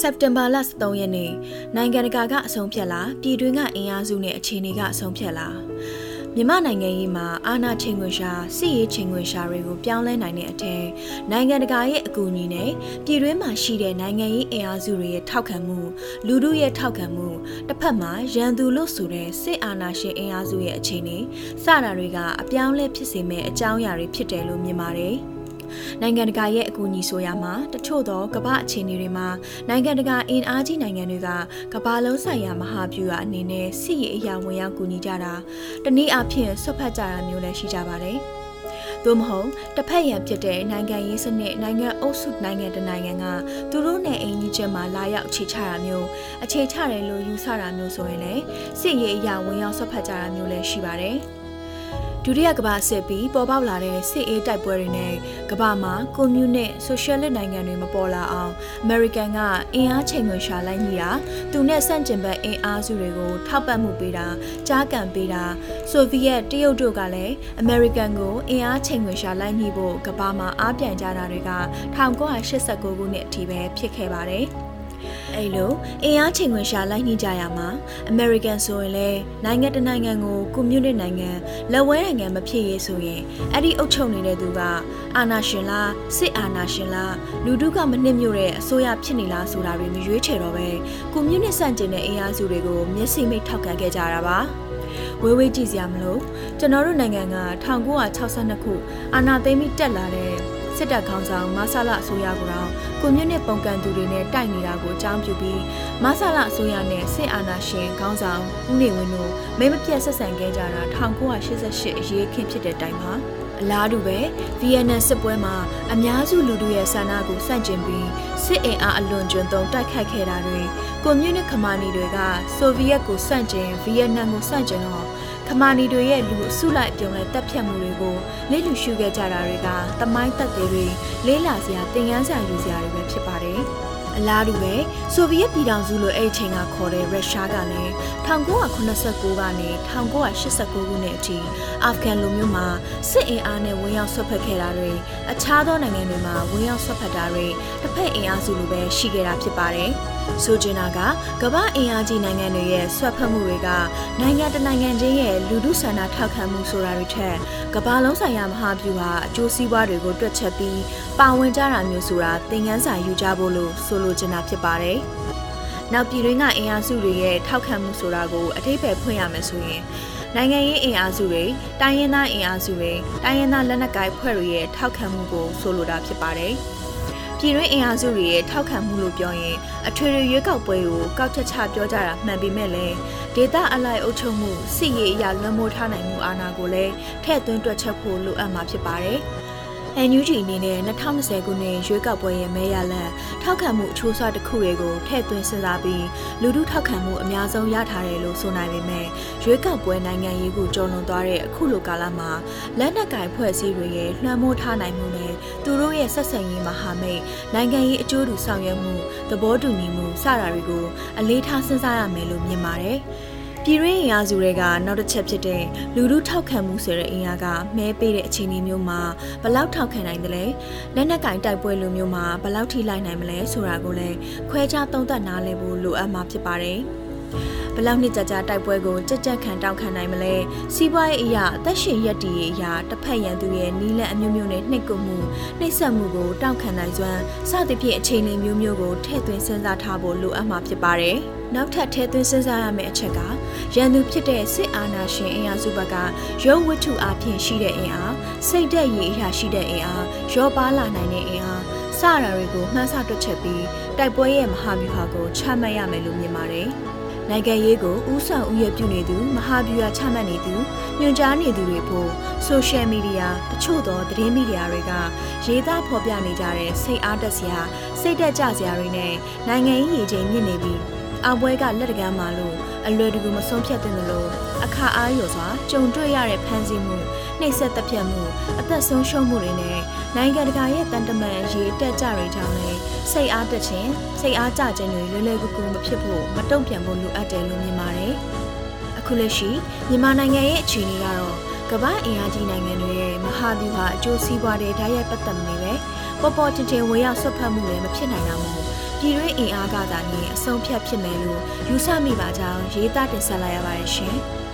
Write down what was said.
စက်တင်ဘာလ13ရက်နေ့နိုင်ငံတကာကအဆုံးဖြတ်လာပြည်တွင်းကအင်အားစုနဲ့အခြေအနေကအဆုံးဖြတ်လာမြန်မာနိုင်ငံရေးမှာအာဏာချိန်ခွင်ရှာစစ်ရေးချိန်ခွင်ရှာတွေကိုပြောင်းလဲနိုင်တဲ့အထက်နိုင်ငံတကာရဲ့အကူအညီနဲ့ပြည်တွင်းမှာရှိတဲ့နိုင်ငံရေးအင်အားစုတွေရဲ့ထောက်ခံမှုလူထုရဲ့ထောက်ခံမှုတစ်ဖက်မှာရန်သူလို့ဆိုတဲ့စစ်အာဏာရှင်အင်အားစုရဲ့အခြေအနေစတာတွေကအပြောင်းလဲဖြစ်စေမဲ့အကြောင်းအရာတွေဖြစ်တယ်လို့မြင်ပါတယ်။ နိုင်ငံတကာရဲ့အကူအညီဆိုရမှာတချို့သောကမ္ဘာအခြေအနေတွေမှာနိုင်ငံတကာအင်အားကြီးနိုင်ငံတွေကကမ္ဘာလုံးဆိုင်ရာမဟာဗျူဟာအနေနဲ့စစ်ရေးအရာဝင်ရောက်ကူညီကြတာတနည်းအားဖြင့်ဆွတ်ဖက်ကြတာမျိုးလည်းရှိကြပါတယ်။သို့မဟုတ်တစ်ဖက်ရန်ဖြစ်တဲ့နိုင်ငံရေးစနစ်နိုင်ငံအုပ်စုနိုင်ငံတနိုင်ငံကသူတို့နဲ့အိမ်ကြီးချက်မှာလာရောက်အခြေချတာမျိုးအခြေချတယ်လို့ယူဆတာမျိုးဆိုရင်လည်းစစ်ရေးအရာဝင်ရောက်ဆွတ်ဖက်ကြတာမျိုးလည်းရှိပါတယ်။ ဒုတိယကမ္ဘာစစ်ပြီးပေါ်ပေါက်လာတဲ့စစ်အေးတိုက်ပွဲတွေနဲ့ကမ္ဘာမှာကွန်မြူနစ်ဆိုရှယ်လစ်နိုင်ငံတွေမပေါ်လာအောင်အမေရိကန်ကအင်အားချိန်ခွင်ရှာလိုက်ညီတာသူနဲ့ဆန့်ကျင်ဘက်အင်အားစုတွေကိုထောက်ပံ့မှုပေးတာကြားကန်ပေးတာဆိုဗီယက်တရုတ်တို့ကလည်းအမေရိကန်ကိုအင်အားချိန်ခွင်ရှာလိုက်ညီဖို့ကမ္ဘာမှာအားပြန်ကြတာတွေက1989ခုနှစ်အထိပဲဖြစ်ခဲ့ပါတယ်။ အဲ့လိုအင်အားချိန်ခွင်ရှာလိုက်နှိကြရမှာအမေရိကန်ဆိုရင်လည်းနိုင်ငံတနိုင်ငံကိုကွန်မြူနစ်နိုင်ငံလက်ဝဲနိုင်ငံမဖြစ်ရေးဆိုရင်အဲ့ဒီအုပ်ချုပ်နေတဲ့သူကအာဏာရှင်လားစစ်အာဏာရှင်လားလူထုကမနစ်မြို့တဲ့အစိုးရဖြစ်နေလားဆိုတာတွေမရွေးချယ်တော့ပဲကွန်မြူနစ်ဆန့်ကျင်တဲ့အင်အားစုတွေကိုမျက်စိမိတ်ထောက်ခံခဲ့ကြတာပါဝေးဝေးကြည့်စရာမလိုကျွန်တော်တို့နိုင်ငံက1962ခုအာဏာသိမ်းပြီးတက်လာတဲ့စစ်တပ်ခေါင်းဆောင်မဆလာအစိုးရကတောင် ကွန်မြူနစ်ပုံကန်သူတွေနဲ့တိုက်နေတာကိုအကြောင်းပြုပြီးမဆလာအစိုးရနဲ့စစ်အာဏာရှင်ခေါင်းဆောင်ဦးနေဝင်းတို့မဲမပြတ်ဆက်ဆံခဲ့ကြတာ1988အရေးခင်းဖြစ်တဲ့တိုင်မှာအလားတူပဲဗီယက်နမ်စစ်ပွဲမှာအများစုလူထုရဲ့ဆန္ဒကိုစန့်ကျင်ပြီးစစ်အင်အားအလွန်ကျွံသုံးတိုက်ခိုက်ခဲ့တာတွေကွန်မြူနစ်ခမာနီတွေကဆိုဗီယက်ကိုစန့်ကျင်ဗီယက်နမ်ကိုစန့်ကျင်တော့ ခမာနီတွေရဲ့လူအစုလိုက်ပြုံတဲ့တပ်ဖြတ်မှုတွေကိုလေးလူရှုခဲ့ကြတာတွေကတမိုင်းသက်တွေလေးလာစရာသင်ခန်းစာယူစရာတွေပဲဖြစ်ပါတယ်။အလားတူပဲဆိုဗီယက်ပြည်ထောင်စုလိုအဲ့အချိန်ကခေါ်တဲ့ရုရှားကလည်း1989ကနေ1989ခုနှစ်အထိအာဖဂန်လူမျိုးမှာစစ်အင်အားနဲ့ဝင်ရောက်ဆွတ်ဖက်ခဲ့တာတွေအခြားသောနိုင်ငံတွေမှာဝင်ရောက်ဆွတ်ဖက်တာတွေတစ်ဖက်အင်အားစုလိုပဲရှိခဲ့တာဖြစ်ပါတယ်။ ဆိုချင်တာကကမ္ဘာအင်အားကြီးနိုင်ငံတွေရဲ့ဆွတ်ဖက်မှုတွေကနိုင်ငံတနိုင်ငံချင်းရဲ့လူထုဆန္ဒထောက်ခံမှုဆိုတာတွေထက်ကမ္ဘာလုံးဆိုင်ရာမဟာဗျူဟာအကျိုးစီးပွားတွေကိုတွက်ချက်ပြီးပါဝင်ကြတာမျိုးဆိုတာသင်ခန်းစာယူကြဖို့လို့ဆိုလိုချင်တာဖြစ်ပါတယ်။နောက်ပြည်တွင်းကအင်အားစုတွေရဲ့ထောက်ခံမှုဆိုတာကိုအထိပ္ပယ်ဖွင့်ရမယ်ဆိုရင်နိုင်ငံရေးအင်အားစုတွေတိုင်းရင်းသားအင်အားစုတွေတိုင်းရင်းသားလက်နက်ကိုင်ဖွဲ့တွေရဲ့ထောက်ခံမှုကိုဆိုလိုတာဖြစ်ပါတယ်။ ပြည်တွင်းအင်အားစုတွေရဲ့ထောက်ခံမှုလို့ပြောရင်အထွေထွေရွေးကောက်ပွဲကိုကောက်ချက်ချပြောကြတာမှန်ပေမဲ့လည်းဒေတာအလိုက်အုပ်ချုပ်မှုစစ်ရေးအရာလွှမ်းမိုးထားနိုင်မှုအာဏာကိုလည်းထည့်သွင်းတွက်ချက်ဖို့လိုအပ်မှာဖြစ်ပါတယ်။ NUG အနေနဲ့2020ခုနှစ်ရွေးကောက်ပွဲရဲ့မဲရလဒ်ထောက်ခံမှုအချိုးအစားတစ်ခုတွေကိုထည့်သွင်းစဉ်းစားပြီးလူထုထောက်ခံမှုအများဆုံးရထားတယ်လို့ဆိုနိုင်ပေမဲ့ရွေးကောက်ပွဲနိုင်ငံရေးကိုကျော်လွန်သွားတဲ့အခုလိုကာလမှာလက်နက်ကင်ဖွဲ့စည်းတွေရဲ့လွှမ်းမိုးထားနိုင်မှုနဲ့သူတို့ရဲ့ဆက်ဆံရေးမဟာမိတ်နိုင်ငံရေးအကျိုးတူဆောင်ရွက်မှုသဘောတူညီမှုစတာတွေကိုအလေးထားစဉ်းစားရမယ်လို့မြင်ပါတယ်။ ပြည်ရင်းအင်အားစုတွေကနောက်တစ်ချက်ဖြစ်တဲ့လူထုထောက်ခံမှုဆိုတဲ့အင်အားကမဲပေးတဲ့အခြေအနေမျိုးမှာဘလောက်ထောက်ခံနိုင်တယ်လဲလက်နက်ကင်တိုက်ပွဲလိုမျိုးမှာဘလောက်ထိလိုက်နိုင်မလဲဆိုတာကိုလည်းခွဲခြားသုံးသပ်နားလည်ဖို့လိုအပ်မှာဖြစ်ပါတယ် ဘလောက်နှစ်ကြာကြာတိုက်ပွဲကိုကြက်ကြက်ခံတောက်ခံနိုင်မလဲစီးပွားရေးအရာအသက်ရှင်ရက်တည်ရေးအရာတစ်ဖက်ရန်သူရဲ့နီးလန့်အမျိုးမျိုးနဲ့နှိပ်ကွမှုနှိပ်စက်မှုကိုတောက်ခံနိုင်စွမ်းစသဖြင့်အခြေအနေမျိုးမျိုးကိုထည့်သွင်းစဉ်းစားထားဖို့လိုအပ်မှာဖြစ်ပါတယ်။နောက်ထပ်ထဲသွင်းစဉ်းစားရမယ့်အချက်ကရန်သူဖြစ်တဲ့စစ်အာဏာရှင်အင်အားစုဘက်ကရုပ်ဝတ္ထုအဖြစ်ရှိတဲ့အင်အားစိတ်သက်ရည်အရာရှိတဲ့အင်အားရောပါလာနိုင်တဲ့အင်အားစတာတွေကိုမှန်းဆတွက်ချက်ပြီးတိုက်ပွဲရဲ့မဟာဗျူဟာကိုချမှတ်ရမယ်လို့မြင်ပါတယ်။ နိုင်ငံရေးကိုဥဆောင်ဥရပြုနေသူမဟာဗျူဟာချမှတ်နေသူညွှန်ကြားနေသူတွေဖို့ဆိုရှယ်မီဒီယာတချို့သောသတင်းမီဒီယာတွေကရေးသားဖော်ပြနေကြတဲ့စိတ်အားတက်စရာစိတ်တက်ကြစရာတွေနဲ့နိုင်ငံရေးရည်ချိန်မြင့်နေပြီး အောင်ပွဲကလက်တကမ်းမှာလို့အလွယ်တကူမဆုံးဖြတ်တဲ့လို့အခါအားရစွာကြုံတွေ့ရတဲ့ဖန်ဆီးမှုနှိပ်စက်တပ်ဖြတ်မှုအသက်ဆုံးရှုံးမှုတွေနဲ့နိုင်ငံတကာရဲ့တန်တမန်ရေးတက်ကြတွေကြောင့်လည်းစိတ်အားတက်ခြင်းစိတ်အားကျခြင်းတွေလွယ်လွယ်ကူကူမဖြစ်ဖို့မတုံ့ပြန်ဖို့လိုအပ်တယ်လို့မြင်ပါတယ်။အခုလက်ရှိမြန်မာနိုင်ငံရဲ့အခြေအနေကတော့ကမ္ဘာအင်အားကြီးနိုင်ငံတွေရဲ့မဟာဗျူဟာအကျိုးစီးပွားတွေဓာတ်ရိုက်ပတ်သက်နေပဲပေါ်ပေါ်တင်တင်ဝေရောက်ဆွတ်ဖက်မှုလည်းမဖြစ်နိုင်တာမို့ ပြည်တွင်းအင်အားကသာနေအဆုံးဖြတ်ဖြစ်မယ်လို့ယူဆမိပါကြောင်းရေးသားတင်ဆက်လိုက်ရပါတယ်ရှင်။